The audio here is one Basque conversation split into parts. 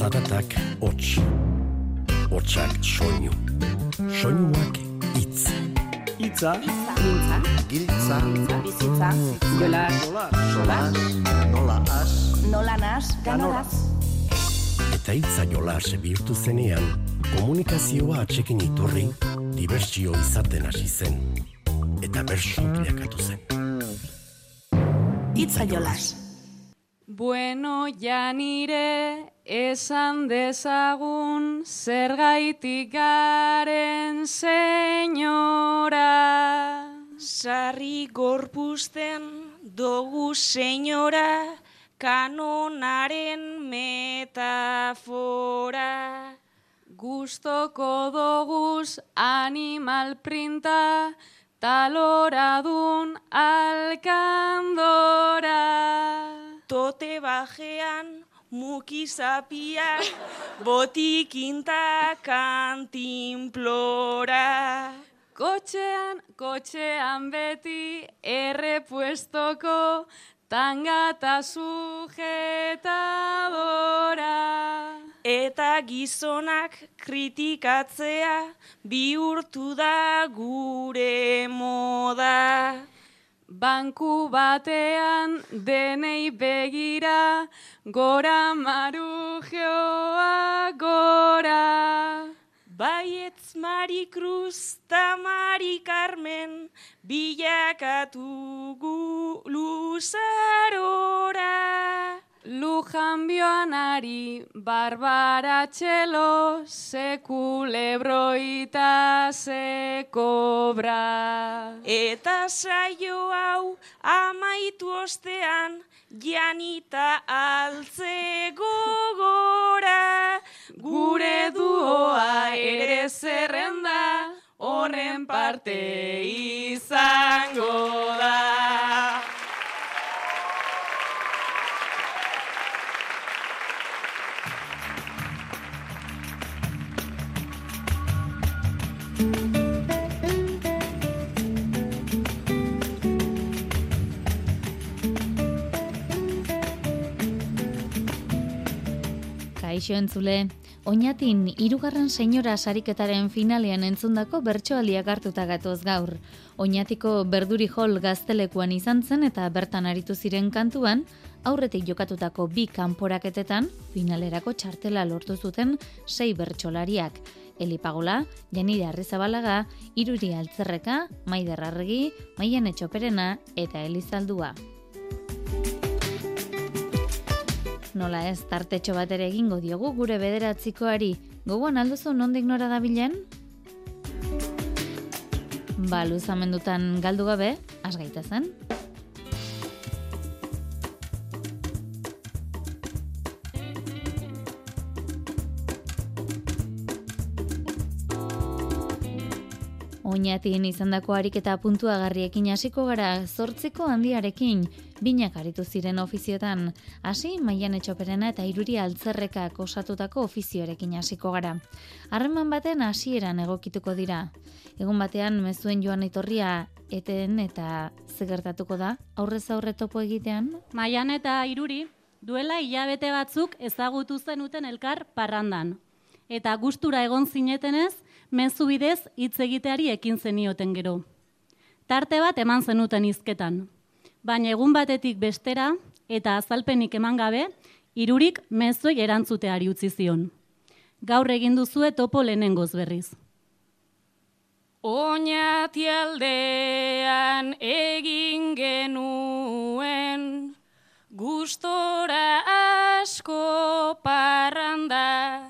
Zaratak hots. Hotsak soinu. Soinuak itz. Itza. Mintza. Giltza. Bizitza. Jola. Solas. Nola as. Nola nas. Ganoraz. Eta hitza jolas bihurtu zenean, komunikazioa atxekin iturri, dibertsio izaten hasi zen. Eta bersu bilakatu zen. Itza jolas. Bueno, ja nire esan dezagun zergaitik garen senyora. Sarri gorpuzten dogu senyora kanonaren metafora. Gustoko doguz animal printa taloradun alkandora. Tote bajean mukizapia botikinta kantinplora. Kotxean, kotxean beti errepuestoko tangata sujetadora. Eta gizonak kritikatzea bihurtu da gure moda. Banku batean denei begira, gora marujeoa gora. Baietz Mari Cruz ta Mari Carmen bilakatu gu luzarora. Lujan bioanari, barbara txelo, sekulebroita sekobra. Eta saio hau amaitu ostean, janita altze gogora. Gure duoa ere zerrenda, horren parte izango da. Kaixo entzule, oinatin hirugarren senyora sariketaren finalean entzundako bertsoaldiak hartuta gatoz gaur. Oinatiko berduri hol gaztelekuan izan zen eta bertan aritu ziren kantuan, aurretik jokatutako bi kanporaketetan finalerako txartela lortu zuten sei bertsolariak. Eli Pagola, Janire Arrizabalaga, Iruri Altzerreka, Maider Arregi, Maian Etxoperena eta Elizaldua. Nola ez, tartetxo bat ere egingo diogu gure bederatzikoari. Gogoan alduzu nondik nora dabilen? Ba, luzamendutan galdu gabe, asgaita zen. Oinatin izandako ariketa puntuagarriekin hasiko gara zortziko handiarekin, binak aritu ziren ofiziotan, hasi maian etxoperena eta iruri altzerrekak osatutako ofizioarekin hasiko gara. Harreman baten hasieran egokituko dira. Egun batean mezuen joan etorria eten eta zegertatuko da, aurrez aurre topo egitean? Maian eta iruri, duela hilabete batzuk ezagutu zenuten elkar parrandan. Eta gustura egon zinetenez, mezu bidez hitz egiteari ekin zenioten gero. Tarte bat eman zenuten hizketan. Baina egun batetik bestera eta azalpenik eman gabe, irurik mezuei erantzuteari utzi zion. Gaur egin duzue topo lehenengoz berriz. Oñatialdean egin genuen, gustora asko parranda,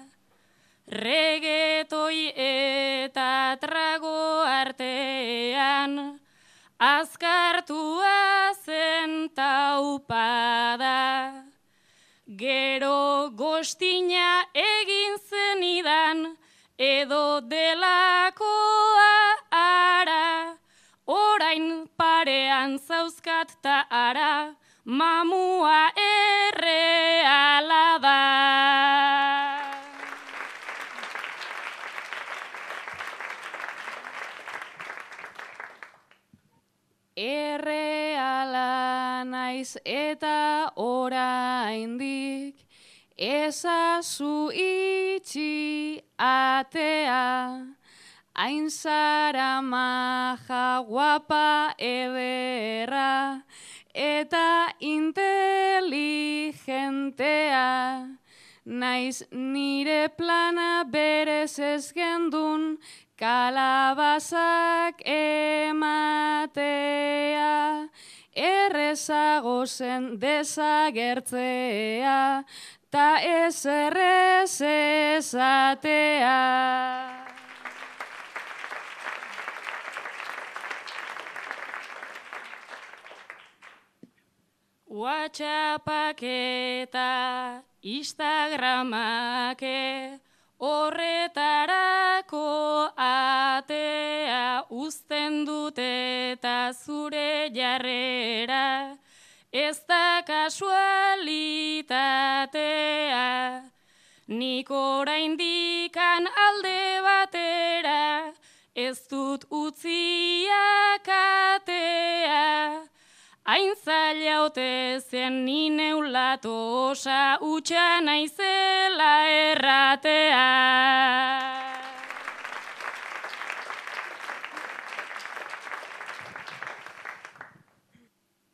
regetoi eta trago artean, azkartua zen taupada. Gero gostina egin zenidan, edo delakoa ara, orain parean zauzkat ta ara, mamua erreala da. Erreala naiz eta oraindik Ezazu itxi atea, hain zara maja guapa ederra, eta inteligentea, naiz nire plana berez ez kalabazak ematea, errezago zen desagertzea, ta ez errez ezatea. WhatsAppak eta Instagramak horretarako atea uzten dute eta zure jarrera. Ez da kasualitatea nik oraindikan alde batera. Ez dut utziak atea Hain zaila ote zen nine ulato osa utxa naizela erratea.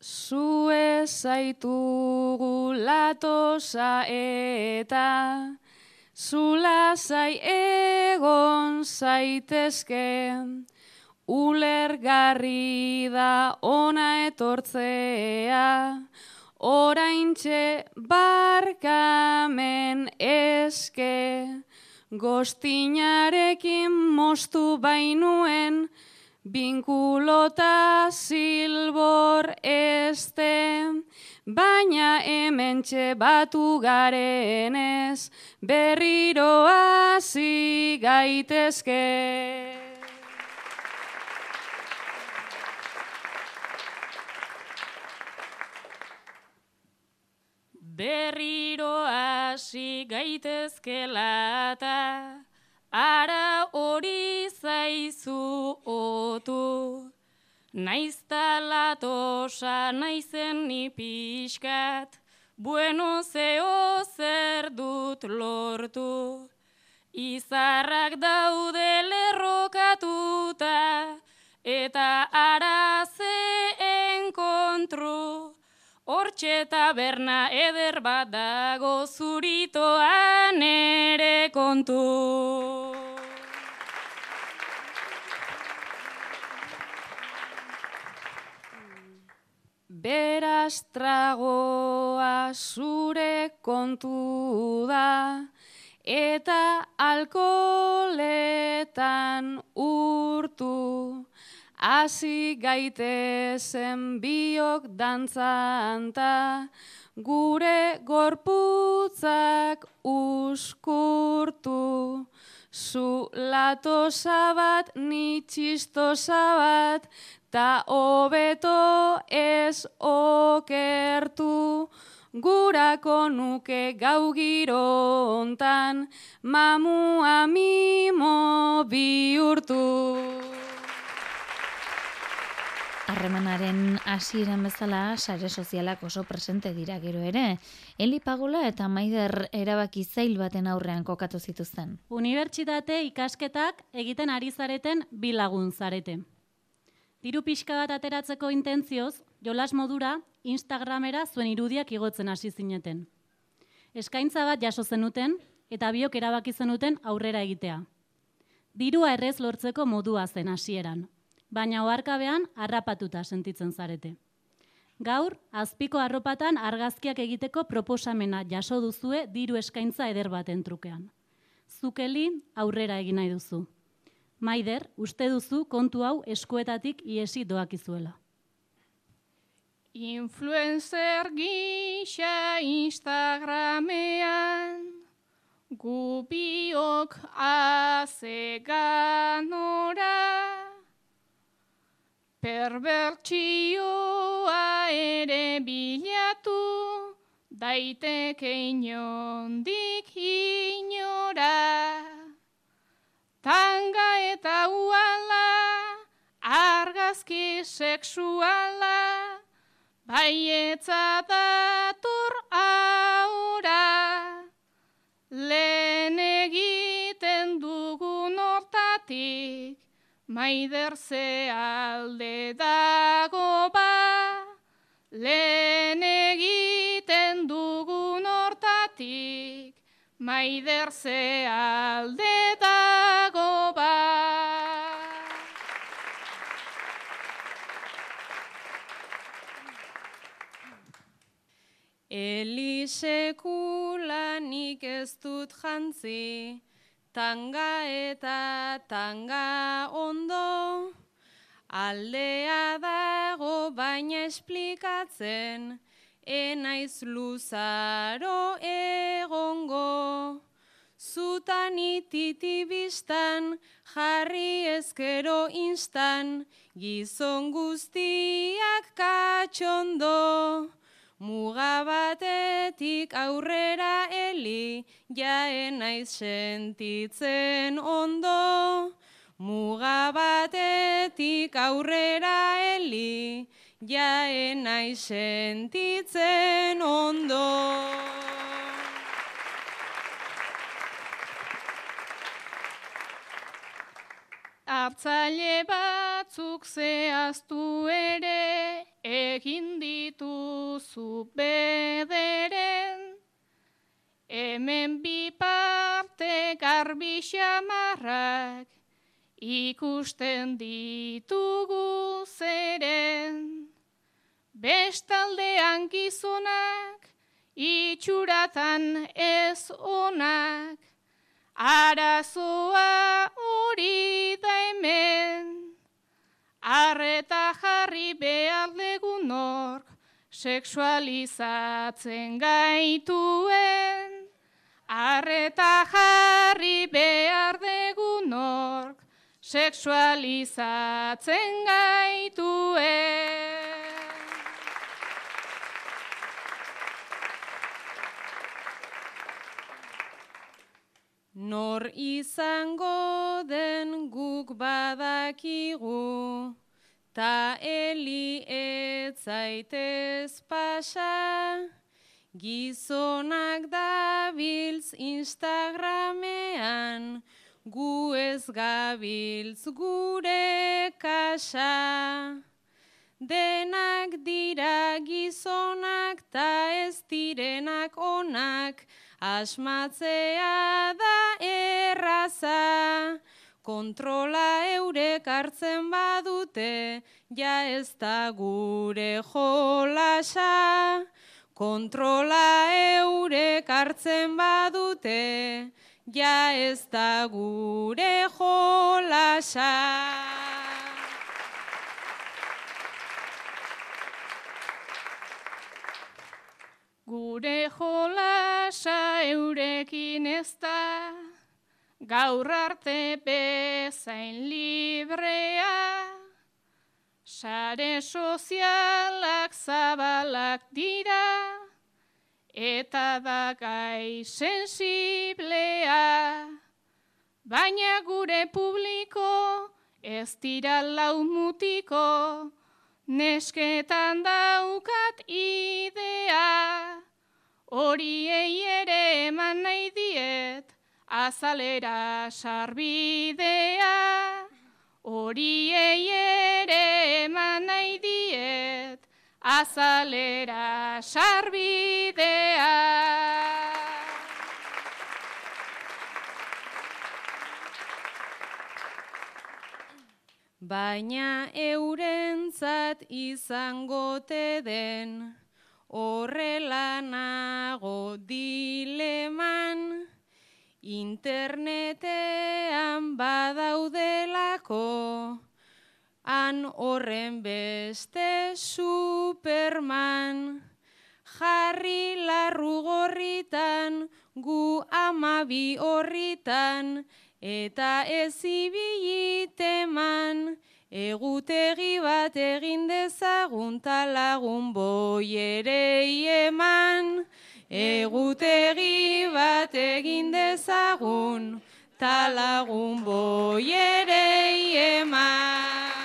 Zue zaitugu latosa eta zula zai egon zaitezken. Ulergarri da ona etortzea, oraintxe barkamen eske, gostinarekin mostu bainuen, binkulota silbor este, baina hementxe batu garenez, berriro hasi gaitezke. Berriro hasi gaitezkela eta ara hori zaizu otu. Naizta latosa naizen ni pixkat, bueno zeo zer dut lortu. Izarrak daude lerrokatuta, eta ara ze enkontru. Hortxe taberna eder bat dago zuritoan ere kontu. Beraz tragoa zure kontu da, eta alkoletan urtu. Hasi gaitezen biok dantzanta, gure gorputzak uskurtu. Zu latosa bat, ni txistosa bat, ta hobeto ez okertu. Gurako nuke gau giro ontan, mamua mimo bihurtu. Harremanaren hasieran bezala sare sozialak oso presente dira gero ere. Eli Pagola eta Maider erabaki zail baten aurrean kokatu zituzten. Unibertsitate ikasketak egiten ari zareten bi lagun zarete. Diru pixka bat ateratzeko intentzioz, jolas modura Instagramera zuen irudiak igotzen hasi zineten. Eskaintza bat jaso zenuten eta biok erabaki zenuten aurrera egitea. Dirua errez lortzeko modua zen hasieran, baina oharkabean harrapatuta sentitzen zarete. Gaur, azpiko arropatan argazkiak egiteko proposamena jaso duzue diru eskaintza eder baten trukean. Zukeli aurrera egin nahi duzu. Maider, uste duzu kontu hau eskuetatik iesi doakizuela. Influencer gisa Instagramean gubiok azeganora Perbertsioa ere bilatu, daiteke inondik inora. Tanga eta uala, argazki seksuala, baietza dator aura. Maider ze alde dago ba, lehen egiten dugun hortatik, maider ze alde dago ba. Elisekulanik ez dut jantzi, tanga eta tanga ondo, aldea dago baina esplikatzen, enaiz luzaro egongo. Zutan ititibistan, jarri ezkero instan, gizon guztiak katxondo. Muga batetik aurrera eli, jaen naiz sentitzen ondo. Muga batetik aurrera eli, jaen naiz sentitzen ondo. Artzaile batzuk zehaztu ere, egin dituzu bederen. Hemen bi parte garbi xamarrak, ikusten ditugu zeren. Bestaldean gizonak, itxuratan ez onak, Arazoa hori da hemen, arreta jarri behar legunok, seksualizatzen gaituen. Arreta jarri behar degunok, seksualizatzen gaituen. Nor izango den guk badakigu, ta eli etzaitez pasa, gizonak dabiltz Instagramean, gu ez gabiltz gure kasa. Denak dira gizonak ta ez direnak onak, asmatzea da erraza. Kontrola eurek hartzen badute, ja ez da gure jolasa. Kontrola eurek hartzen badute, ja ez da gure jolasa. Gure jolasa eurekin ez da, gaur arte bezain librea. Sare sozialak zabalak dira, eta da gai sensiblea. Baina gure publiko ez dira lau nesketan daukat idea. Horiei ere eman nahi diet, azalera sarbidea. Horiei ere eman nahi diet, azalera sarbidea. Baina eurentzat izangote den, horrela nago dileman, internetean badaudelako, han horren beste superman, jarri larru gorritan, gu amabi horritan, eta ez ibiliteman, egutegi bat egin dezagun talagun boi ere eman. Egutegi bat egin dezagun talagun boi ere eman.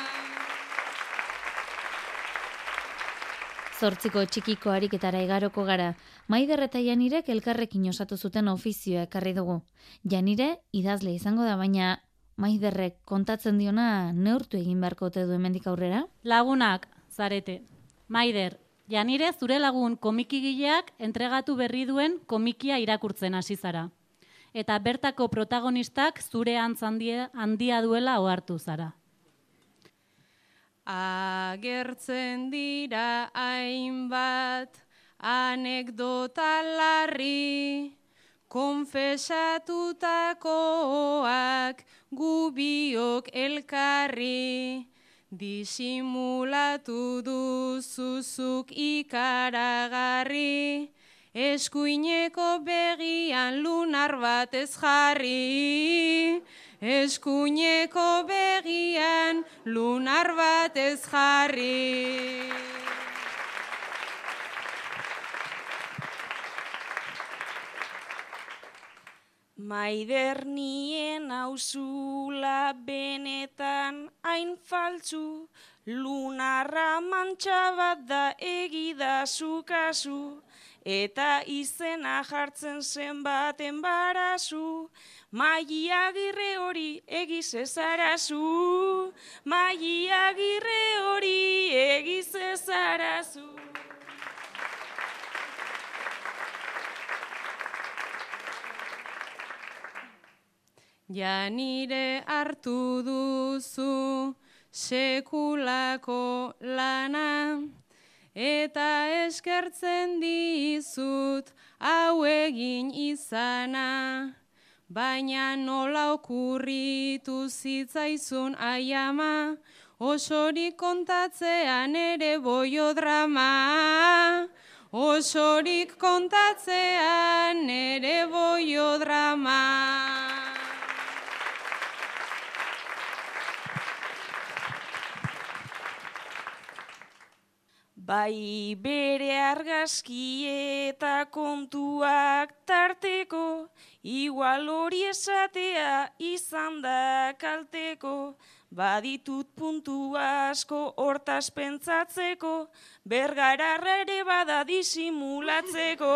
Zortziko txikiko ariketara igaroko gara, Maider eta Janirek elkarrekin osatu zuten ofizioa ekarri dugu. Janire idazle izango da, baina Maiderrek kontatzen diona neurtu egin beharko ote du hemendik aurrera? Lagunak, zarete. Maider, janire zure lagun komikigileak entregatu berri duen komikia irakurtzen hasi zara. Eta bertako protagonistak zure antz handia, handia duela ohartu zara. Agertzen dira hainbat anekdota larri, konfesatutakoak gubiok elkarri, disimulatu duzuzuk ikaragarri, eskuineko begian lunar bat ez jarri, eskuineko begian lunar bat ez jarri. Maider nien hauzula benetan hain faltzu, lunarra mantxa bat da egida zukazu, eta izena jartzen zen baten barazu, magia girre hori egiz ezarazu, magia girre hori egiz ezarazu. Ja nire hartu duzu sekulako lana, eta eskertzen dizut hau egin izana. Baina nola okurritu zitzaizun aiama, osorik kontatzean ere boio drama. Osorik kontatzean ere boio drama. Bai bere argazki eta kontuak tarteko, igual hori esatea izan da kalteko, baditut puntu asko hortaz pentsatzeko, bergararra ere bada disimulatzeko,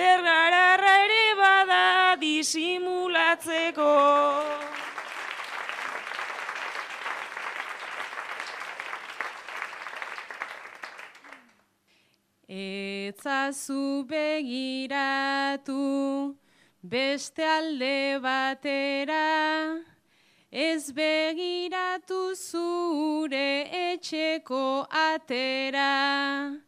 bergararra ere bada disimulatzeko. Etzazu begiratu beste alde batera, ez begiratu zure etxeko atera,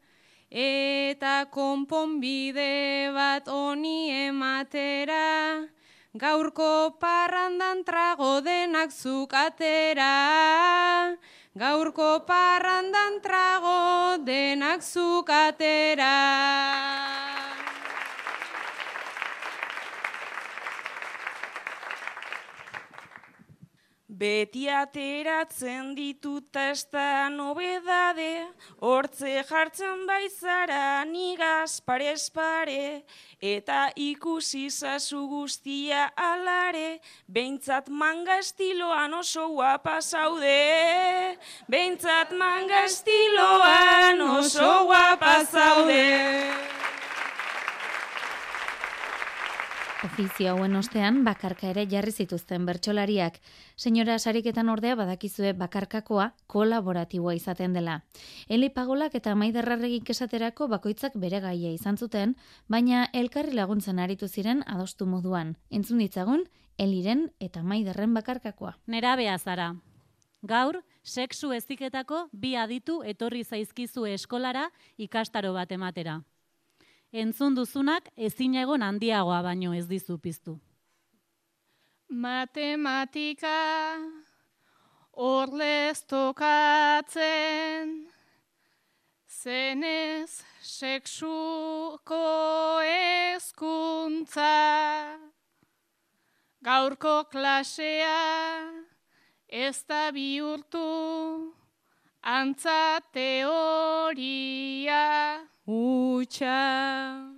eta konponbide bat honi ematera, gaurko parrandan trago denak zuk atera, Gaurko parrandan trago denak zukatera. Beti ateratzen ditut da nobedade, hortze jartzen baizara nigaz parez pare, eta ikusi zazu guztia alare, behintzat manga estiloan oso guapa zaude, behintzat manga estiloan oso guapa zaude. Ofizio hauen ostean bakarka ere jarri zituzten bertsolariak. Senyora sariketan ordea badakizue bakarkakoa kolaboratiboa izaten dela. Eli pagolak eta maiderrarregik esaterako bakoitzak bere gaia izan zuten, baina elkarri laguntzen aritu ziren adostu moduan. Entzun ditzagun, eliren eta maiderren bakarkakoa. Nera zara. Gaur, sexu eziketako bi aditu etorri zaizkizu eskolara ikastaro bat ematera entzun duzunak ezin egon handiagoa baino ez dizu piztu. Matematika orlez tokatzen zenez seksuko ezkuntza gaurko klasea ez da bihurtu antza teoria utxa.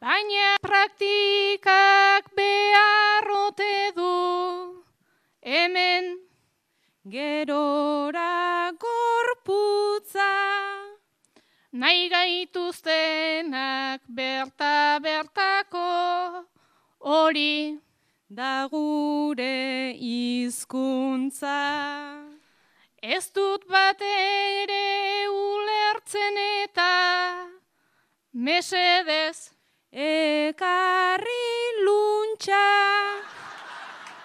Baina praktikak beharrote du, hemen gerora gorputza. Nahi gaituztenak berta bertako hori da gure hizkuntza. Ez dut bat ere ulertzen eta mesedez Ekarri luntxa.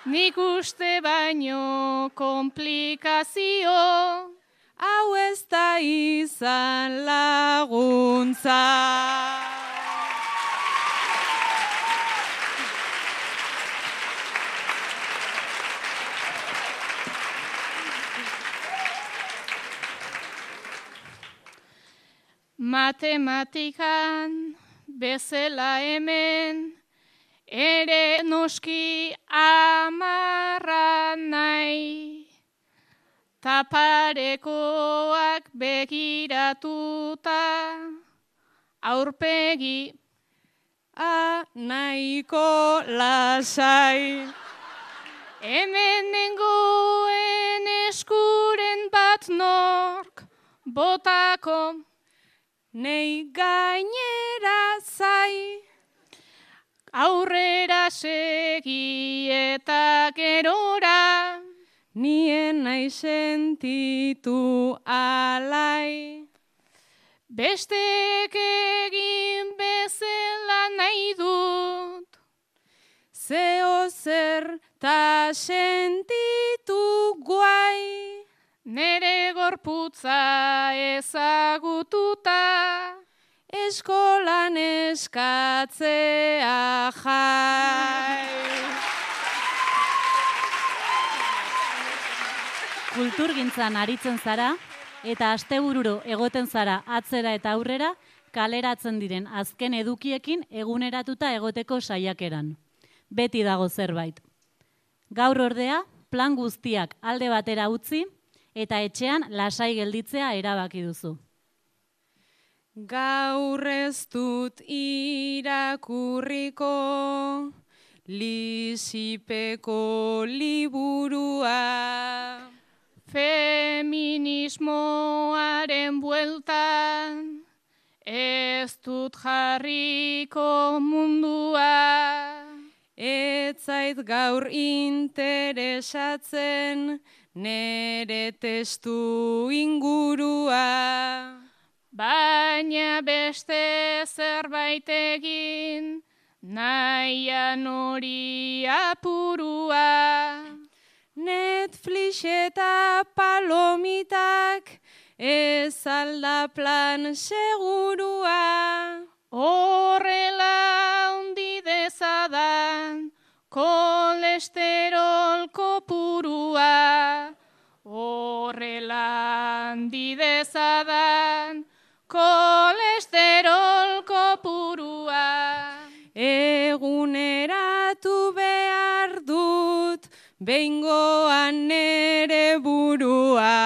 nik uste baino komplikazio. Hau ez da izan laguntza. Matematikan bezala hemen, ere noski amarra nahi. Taparekoak begiratuta, aurpegi A nahiko lasai. Hemen nengoen eskuren bat nork, botako Nei gainera zai. aurrera segi eta gerora. Nien nahi sentitu alai. Bestek egin bezala nahi dut, Zeo zer ta sentitu guai. nere gorputza ezagututa. Eskolan eskatzea jai. Kulturgintzan aritzen zara eta astebururo egoten zara atzera eta aurrera kaleratzen diren azken edukiekin eguneratuta egoteko saiakeran. Beti dago zerbait. Gaur ordea, plan guztiak alde batera utzi eta etxean lasai gelditzea erabaki duzu. Gaur ez dut irakurriko lisipeko liburua. Feminismoaren bueltan, ez dut jarriko mundua. Ez zait gaur interesatzen nere testu ingurua. Baina beste zerbait egin, nahian hori apurua. Netflix eta palomitak ez alda plan segurua. Horrela ondi dezadan, kolesterol kopurua. Horrela handi dezadan, kolesterol kopurua. Eguneratu behar dut, behingoan nere burua.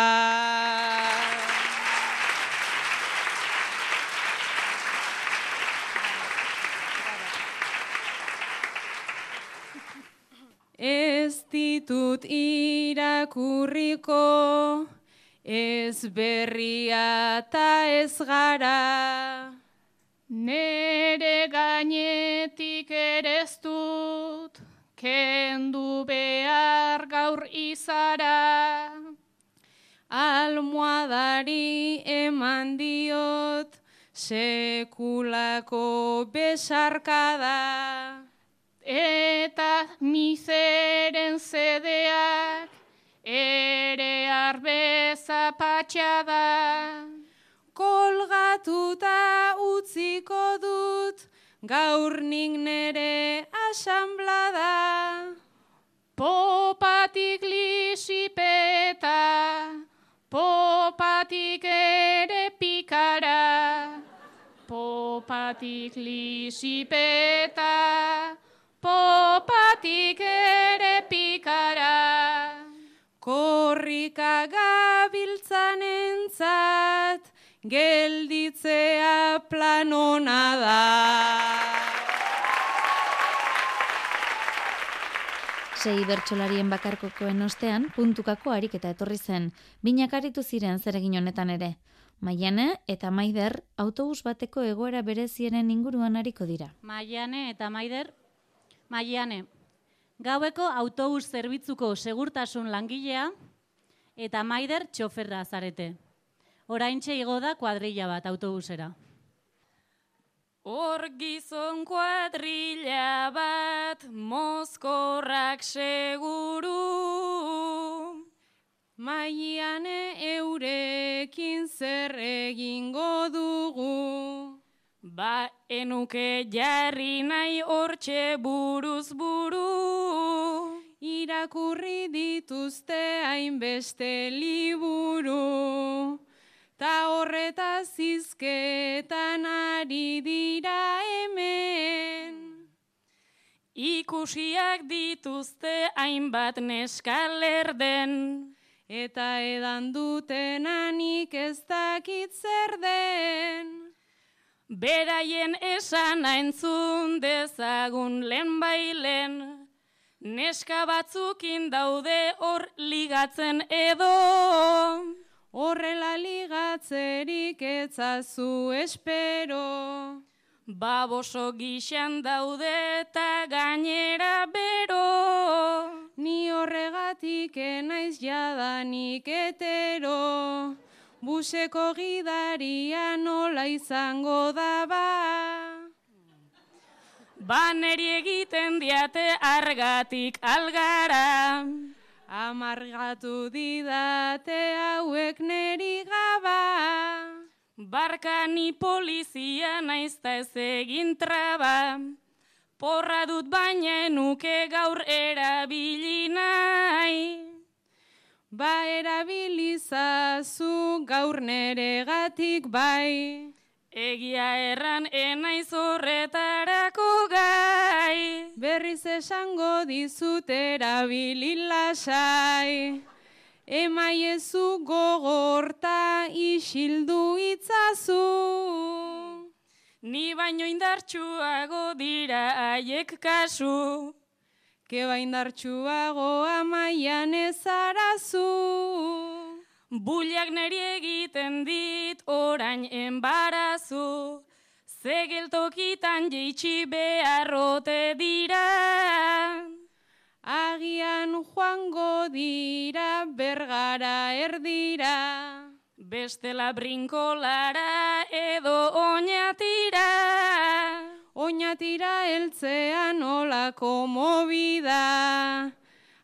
Ez ditut irakurriko, ez berria eta ez gara. Nere gainetik ere dut, kendu behar gaur izara. Almohadari eman diot, sekulako besarkada. Eta mizeren zedeak ere arbeza patxada. Kolgatuta utziko dut, gaur nik nere asamblada. Popatik lisipeta, popatik ere pikara. Popatik lisipeta, popatik ere pikara. Korrika gabiltzan entzat, gelditzea planona da. Sei bertsolarien bakarkokoen ostean, puntukako ariketa etorri zen. Binak aritu ziren zeregin honetan ere. Maiane eta Maider autobus bateko egoera berezieren inguruan ariko dira. Maiane eta Maider, Maiane, Gaueko autobus zerbitzuko segurtasun langilea eta maider txoferra zarete. Oraintxe igo da kuadrilla bat autobusera. Hor gizon kuadrilla bat, mozkorrak seguru. Maian eurekin zer egingo dugu. Ba enuke jarri nahi hortxe buruz buru. Irakurri dituzte hainbeste liburu. Ta horretaz izketan ari dira hemen. Ikusiak dituzte hainbat neskaler den. Eta edan dutenanik ez dakit zer den. Beraien esana entzun dezagun lehen bailen. Neska batzukin daude hor ligatzen edo. Horrela ligatzerik etzazu espero. Baboso gixan daude eta gainera bero. Ni horregatik enaiz jadanik etero. Buseko gidaria nola izango da ba. Baneri egiten diate argatik algara. Amargatu didate hauek neri gaba. Barkani polizia naizta ez egin traba. Porra dut baina nuke gaur erabili nahi. Ba erabilizazu gaur nere gatik bai. Egia erran enaiz horretarako gai. Berriz esango dizut erabili lasai. Emaiezu gogorta isildu itzazu. Ni baino indartsuago dira haiek kasu. Keba indartsuago amaian ezarazu. Buliak neri egiten dit orain enbarazu. Zegeltokitan jeitsi beharrote dira. Agian joango dira bergara erdira. Bestela brinkolara edo oinatira. Oinatira heltzean olako mobida.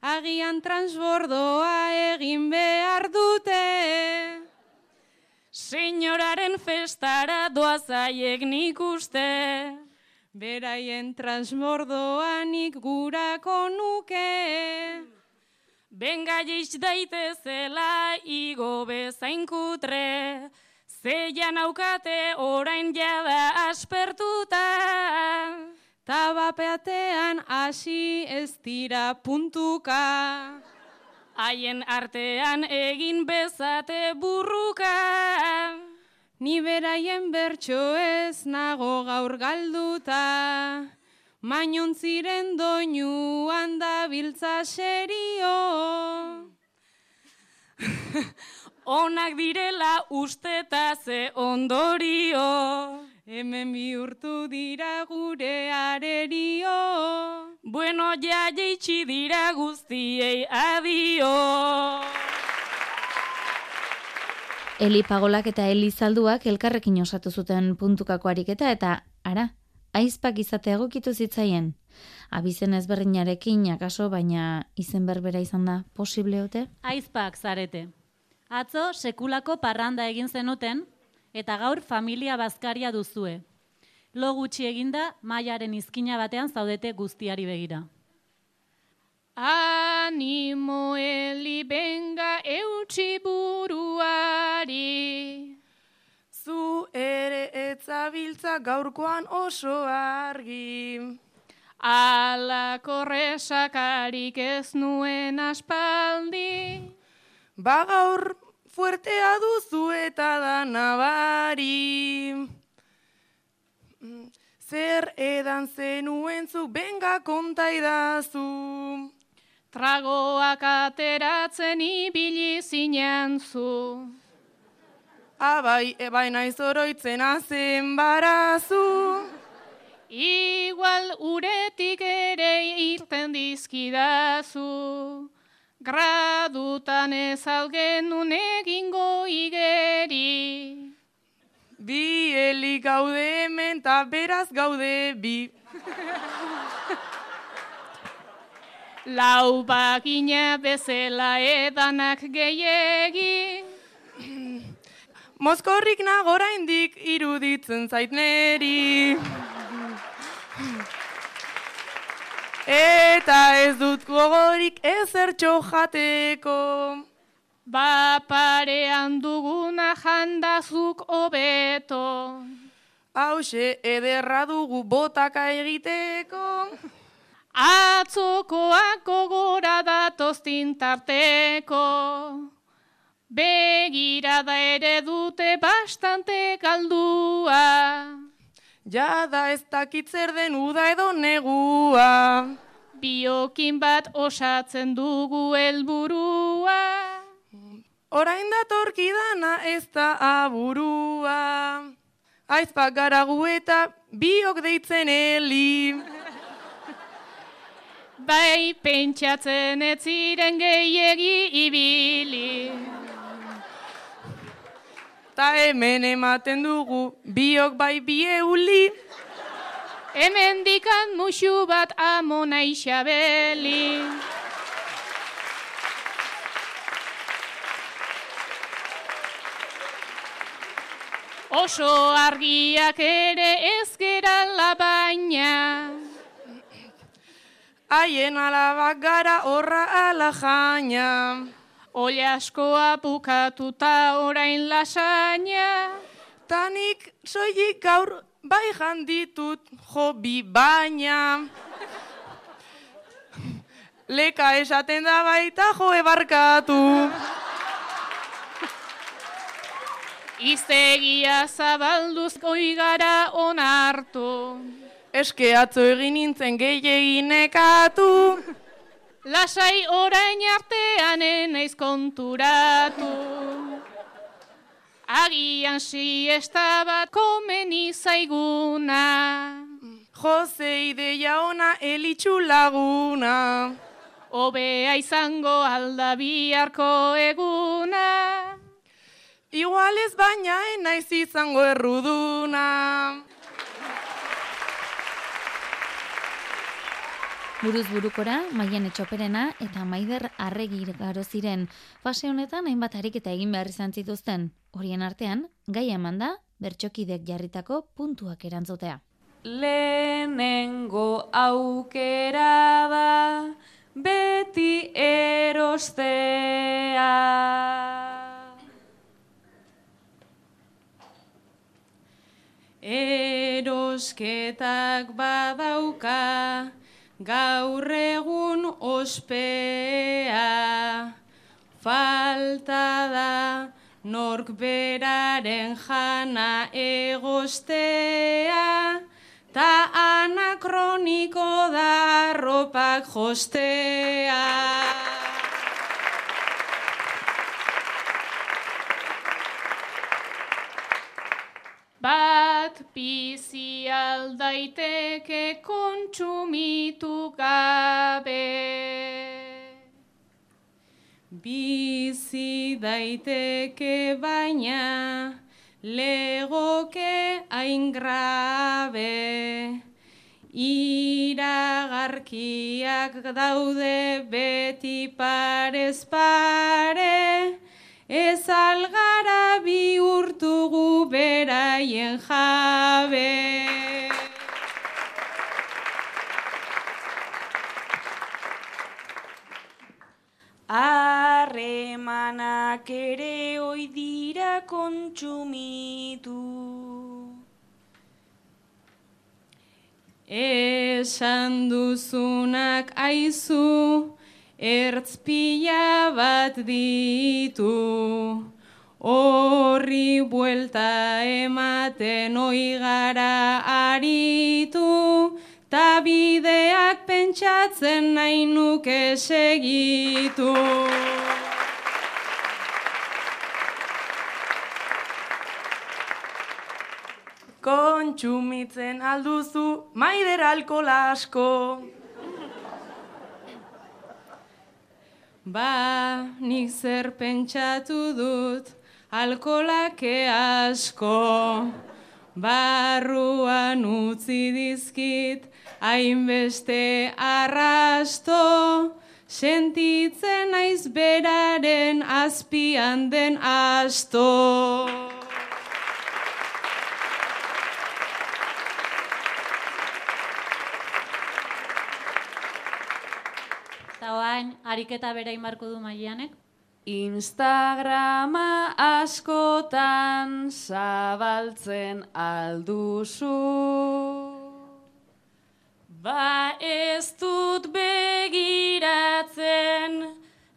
Agian transbordoa egin behar dute. Senyoraren festara doazaiek nik uste. Beraien transbordoanik gurako nuke. Benga jeiz daitezela igo bezain kutre. Zeian aukate orain jada aspertuta. Tabapeatean hasi ez dira puntuka. Haien artean egin bezate burruka. Ni beraien bertso ez nago gaur galduta. Mainontziren doinuan da biltza serio. Onak direla usteta ze ondorio. Hemen bihurtu dira gure arerio. Bueno, ja jeitsi dira guztiei adio. Eli Pagolak eta Eli Zalduak elkarrekin osatu zuten puntukako ariketa eta ara, aizpak izate egokitu zitzaien. Abizen ezberdinarekin akaso, baina izen berbera izan da posible ote? Aizpak zarete. Atzo sekulako parranda egin zenuten eta gaur familia bazkaria duzue. Lo gutxi eginda mailaren izkina batean zaudete guztiari begira. Animo eli benga eutxi buruari. Zu ere etzabiltza gaurkoan oso argi. Ala korresakarik ez nuen aspaldi. Ba gaur fuertea duzu eta da nabari. Mm, Zer edan zenuen zu, benga konta idazu. Tragoak ateratzen ibili zinen zu. Abai, ebai naiz oroitzen azen barazu. Igual uretik ere irten dizkidazu, gradutan ez algenun egingo igeri. Bi helik gaude hemen eta beraz gaude bi. Lau bakina bezela edanak gehiegi. Mozkorrik nagora indik iruditzen zait neri. Eta ez dut gogorik ezertxo jateko. Ba parean duguna jandazuk hobeto. Hauxe ederra dugu botaka egiteko. Atzokoak gogora datoztin tarteko. Begirada ere dute bastante galdua. Jada ez dakit zer den uda edo negua. Biokin bat osatzen dugu helburua. Orain datorkidana ez da aburua. Aizpak garagu eta biok deitzen heli. Bai pentsatzen ez ziren gehiegi ibili. Ta hemen ematen dugu biok bai bi euli. Hemen dikan musu bat amona isabeli. Oso argiak ere ez gerala baina. Haien alabak gara horra ala jaina. Ole askoa bukatuta orain lasaina. Tanik soilik gaur bai janditut jo bi baina. Leka esaten da baita jo ebarkatu. Iztegia zabalduz goi gara onartu. Eske atzo egin nintzen gehiagin nekatu. Lasai orain artean enaiz konturatu. Agian siesta bat komeni zaiguna. Jose ideia ona elitxu laguna. Obea izango alda biharko eguna. Igual ez baina enaiz izango erruduna. Buruz burukora, Maian Etxoperena eta Maider Arregi garo ziren. Fase honetan hainbat ariketa egin behar izan zituzten. Horien artean, gai eman da, bertxokidek jarritako puntuak erantzutea. Lehenengo aukera da beti erostea. Erosketak badauka gaur egun ospea. Falta da nork beraren jana egostea. Ta anakroniko da ropak jostea. Bat bizi aldaiteke kontsumitu gabe. Bizi daiteke baina legoke hain grabe. Iragarkiak daude beti parez pare, ez algara bihurtugu beraien jabe. Harremanak ere oi dira kontsumitu. Esan duzunak aizu, ertz pila bat ditu. Horri buelta ematen oi gara aritu, ta bideak pentsatzen nahi nuke segitu. Kontsumitzen alduzu maider alkohol asko. Ba, nik zer pentsatu dut, alkolake asko. Barruan utzi dizkit, hainbeste arrasto. Sentitzen naiz beraren azpian den asto. Eta oain, ariketa bera imarko du maianek. Instagrama askotan zabaltzen alduzu. Ba ez dut begiratzen,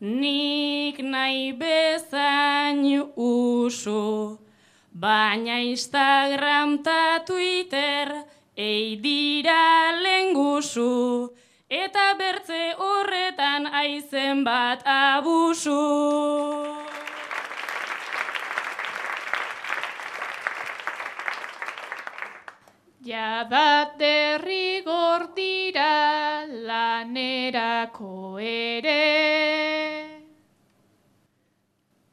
nik nahi bezain usu. Baina Instagram ta Twitter ei dira lengusu. Eta bertze horretan aizen bat abusu. Jada derrigor dira lanerako ere.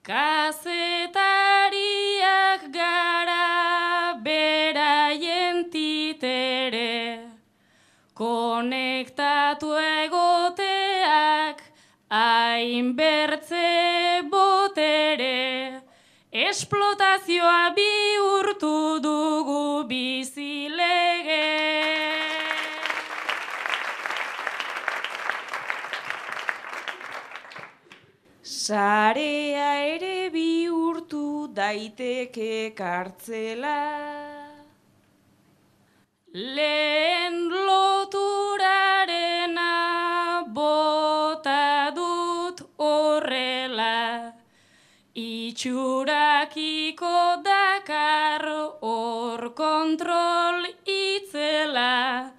Kazetariak gara beraien titere. Konektatu hainbertze botere. Esplotazioa bihurtu dugu bizilege. Sarea ere bihurtu daiteke kartzela. Lehen loturarena Itxurakiko dakar hor kontrol itzela.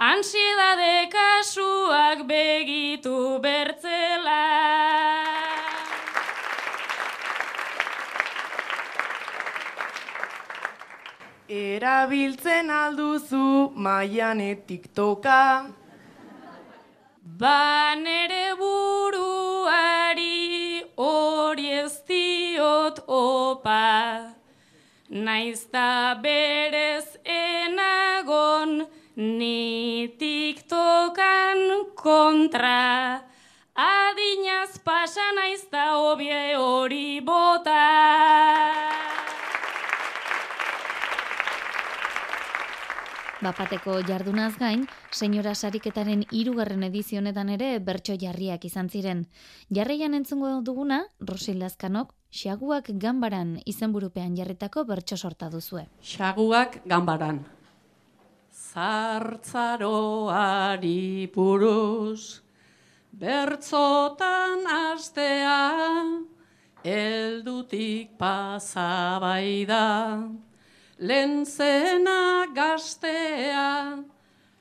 Ansiedade kasuak begitu bertzela. Erabiltzen alduzu maiane tiktoka. Ba Naizta berez enagon ni tiktokan kontra. Adinaz pasa naizta hobie hori bota. Bapateko jardunaz gain, senyora sariketaren hirugarren edizio honetan ere bertso jarriak izan ziren. Jarraian entzungo duguna, Rosil Lazkanok, Xaguak ganbaran izenburupean jarritako bertso sorta duzue. Xaguak ganbaran. Zartzaroari buruz, bertzotan astea, eldutik pasabai da, lentzena gaztea,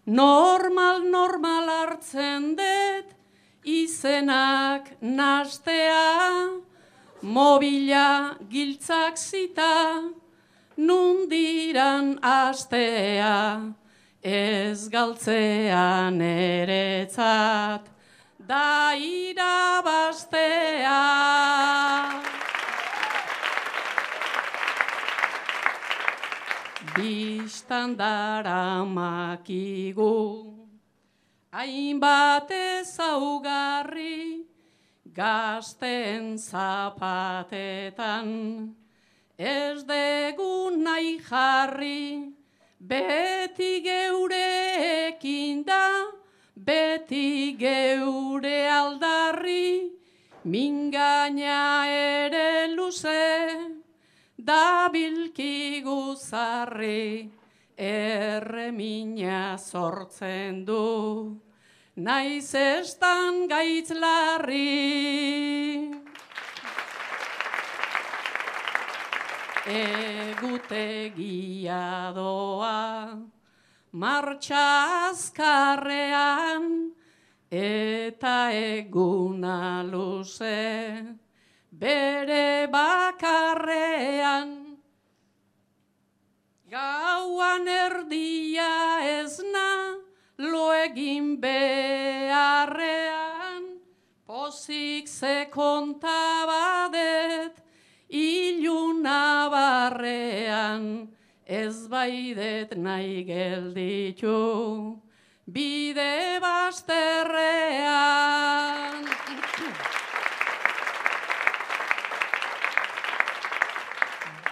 normal normal hartzen dut, izenak nastea, mobila giltzak zita, nundiran astea, ez galtzean eretzat, da irabaztea. Bistan dara makigu, hainbat ezaugarri, gazten zapatetan, ez dugu nahi jarri, beti geureekin da, beti geure aldarri, mingaina ere luze, da bilki guzarri, erremina sortzen du, naiz estan gaitz larri. Egutegia doa, martxa azkarrean, eta eguna luze, bere bakarrean. Gauan erdia ezna, lo egin beharrean, poz pozik ze kontabadet, iluna barrean, ez baidet nahi gelditu, bide basterrean.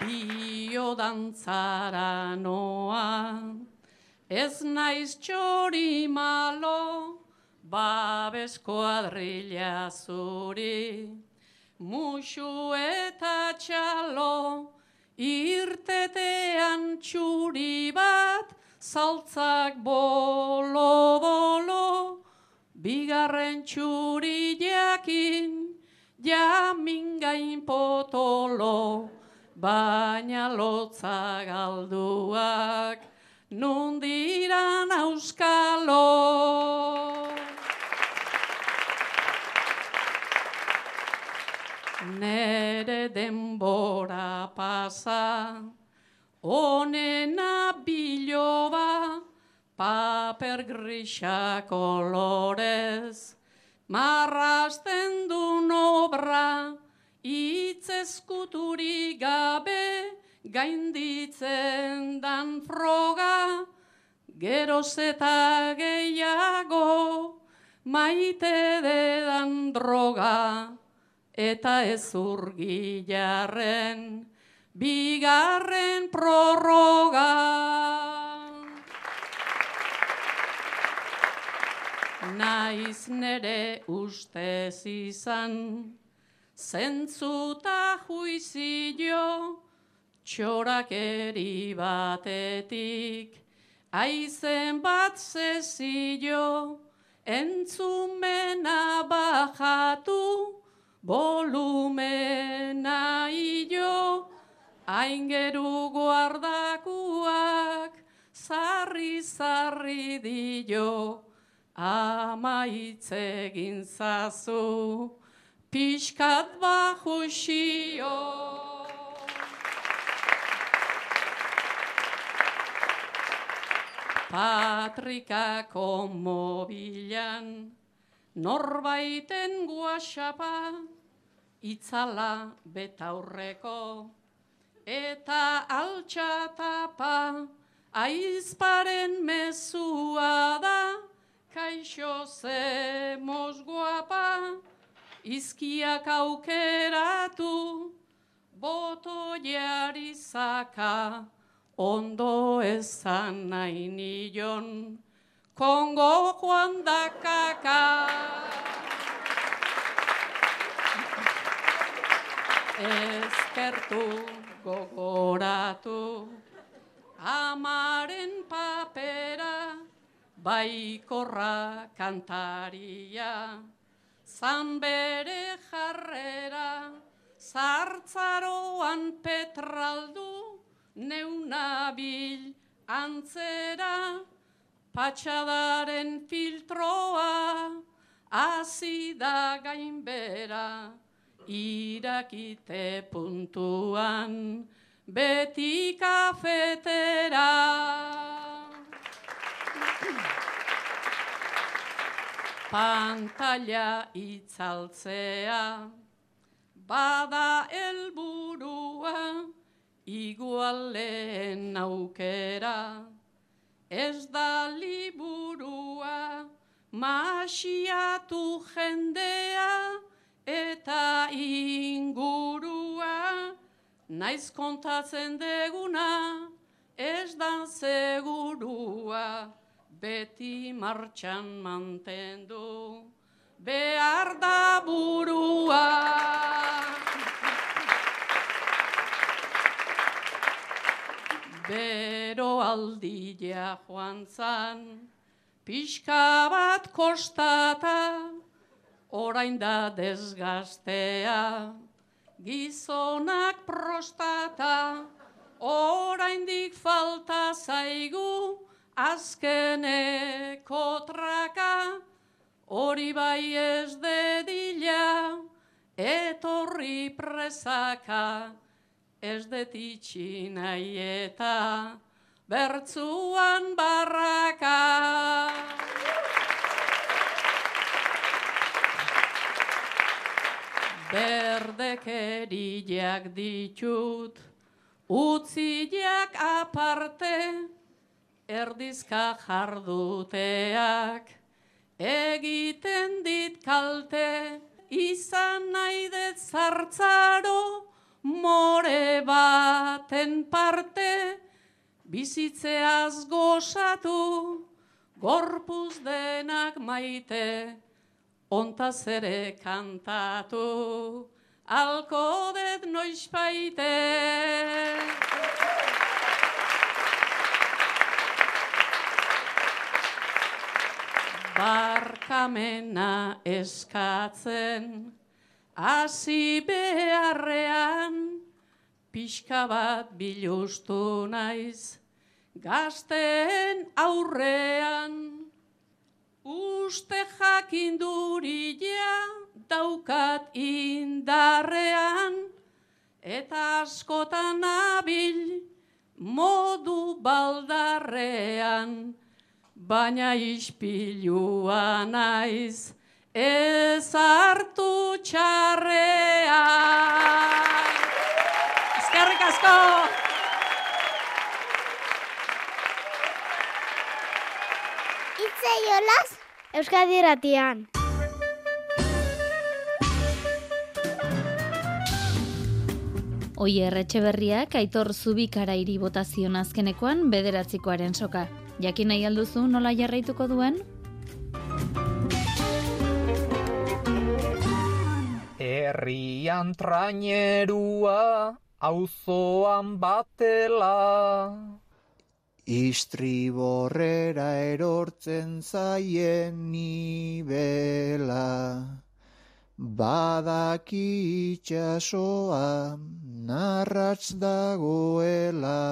Bio dantzara ez naiz txori malo, babes kuadrilla zuri, musu eta txalo, irtetean txuri bat, saltzak bolo-bolo, bigarren txuri jakin, jamin gain potolo, baina lotza galduak, nundiran auskalo. Nere denbora pasa, onena biloba, paper grisa kolorez, marrasten du nobra, itz eskuturi gabe, gainditzen dan froga, geroz eta gehiago, maite dedan droga eta ez urgilarren bigarren prorroga. Naiz nere ustez izan, zentzuta juizio, txorakeri batetik, aizen bat zezio, entzumena bajatu, volumena io, aingeru guardakuak, zarri zarri dio, amaitze gintzazu, pixkat bajusio. Patrikako mobilan, norbaiten guaxapa, itzala betaurreko, eta altxatapa, aizparen mezua da, kaixo ze guapa, izkiak aukeratu, boto jarizaka, ondo ezan nahi nion, Kongo joan dakaka. Ezkertu gogoratu, amaren papera, baikorra kantaria, zan bere jarrera, zartzaroan petraldu, neunabil antzera, patxadaren filtroa, azida gainbera, irakite puntuan, beti kafetera. Pantalla itzaltzea, bada helburua, igualen aukera, ez da liburua, masiatu jendea eta ingurua, naiz kontatzen deguna, ez da segurua, beti martxan mantendu, behar da burua. Bero aldilea joan zan, pixka bat kostata, orain da desgaztea, gizonak prostata, orain dik falta zaigu, azkeneko traka, hori bai ez dedila, etorri presaka, ez detitxi nahi eta bertzuan barraka. Ustekeriak ditut, utziak aparte, erdizka jarduteak, egiten dit kalte, izan nahi dut more baten parte, bizitzeaz gozatu, gorpuz denak maite, ontaz ere kantatu, alko det noiz baite. Barkamena eskatzen, hasi beharrean, pixka bat bilustu naiz, gazten aurrean. Uste jakinduria daukat indarrean, eta askotan abil modu baldarrean, baina ispilua naiz ez hartu txarrean. Eskerrik asko! Itze jolaz, Euskadi ratian. Oier Etxeberriak aitor zubikara hiri botazion azkenekoan bederatzikoaren soka. Jakin nahi alduzu nola jarraituko duen? Herrian trainerua, auzoan batela. Istriborrera erortzen zaien nibela. Badaki itxasoa narratz dagoela.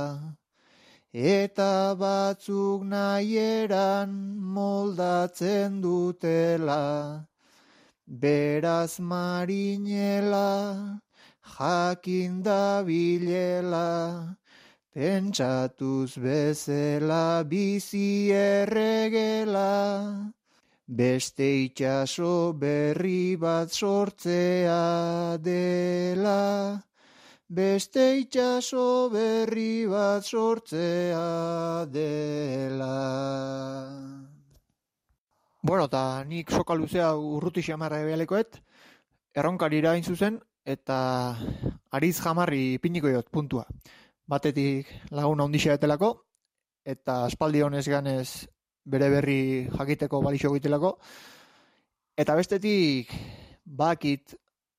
Eta batzuk nahieran moldatzen dutela. Beraz marinela, jakin dabilela, pentsatuz bezela bizi erregela, beste itxaso berri bat sortzea dela, beste itxaso berri bat sortzea dela. Bueno, eta nik soka luzea urruti xamarra ebealekoet, erronkari irain zuzen, eta ariz jamarri piniko jot, puntua. Batetik laguna ondixea etelako, eta aspaldi honez ganez bere berri jakiteko balixo goitelako, eta bestetik bakit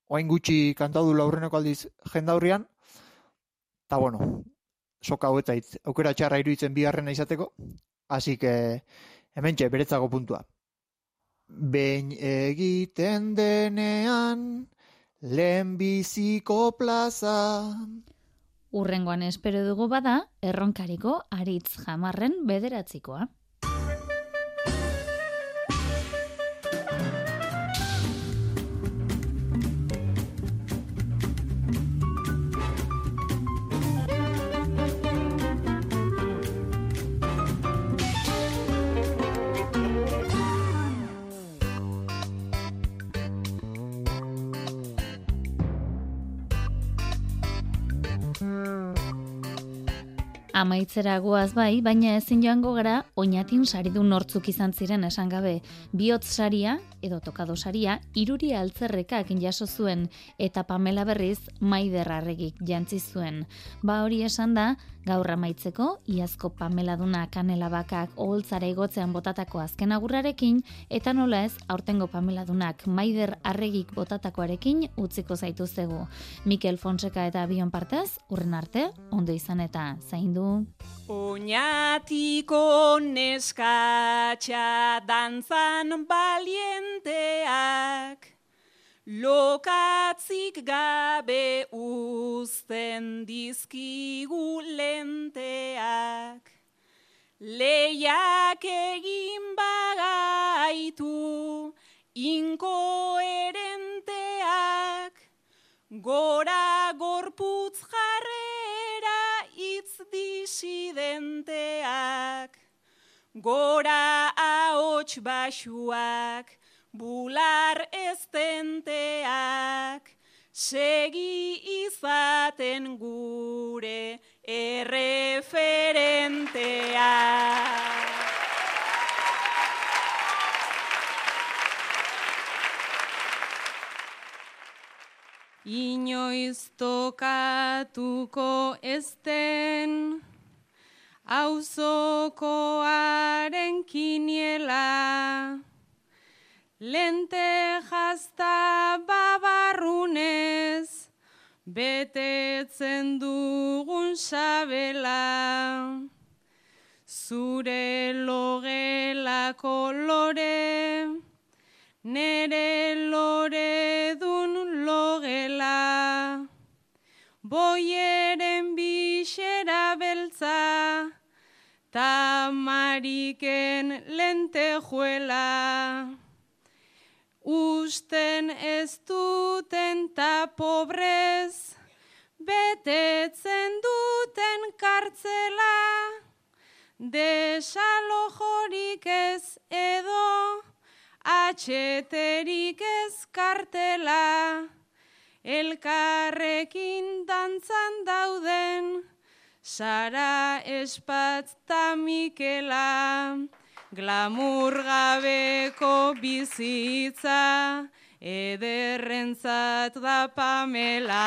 oain gutxi kantadu laurreneko aldiz jendaurrian, eta bueno, soka hauetzait aukera txarra iruditzen bigarrena izateko, hasi que hemen txe, puntua. Behin egiten denean, lehenbiziko plaza. Urrengoan espero dugu bada, erronkariko aritz jamarren bederatzikoa. Amaitzera goaz bai, baina ezin joango gara oinatin saridun nortzuk izan ziren esan gabe. Biotz saria, edo tokado saria, iruri altzerrekak jaso zuen eta Pamela berriz maider arregik jantzi zuen. Ba hori esan da, gaur amaitzeko, iazko Pamela duna kanela bakak oholtzara igotzean botatako azken agurrarekin, eta nola ez, aurtengo Pamela dunak maider arregik botatakoarekin utziko zaituztegu. Mikel Fonseca eta Bion partez, urren arte, ondo izan eta zaindu. Oñatiko neskatxa dantzan balienteak, lokatzik gabe uzten dizkigu lenteak. Leiak egin bagaitu inkoherenteak, gora gorputz jarrera itz disidenteak, gora ahots basuak, bular estenteak, segi izaten gure erreferentea. Inoiz tokatuko ezten auzokoaren kiniela. Lente jazta babarrunez betetzen dugun sabela zure logela kolore nere lore boieren bixera beltza tamariken lente juela usten ez duten ta pobrez, betetzen duten kartzela, desalojorik ez edo, atxeterik ez kartela, elkarrekin dantzan dauden, Sara espatz ta Mikela, Glamur gabeko bizitza, ederrentzat da pamela.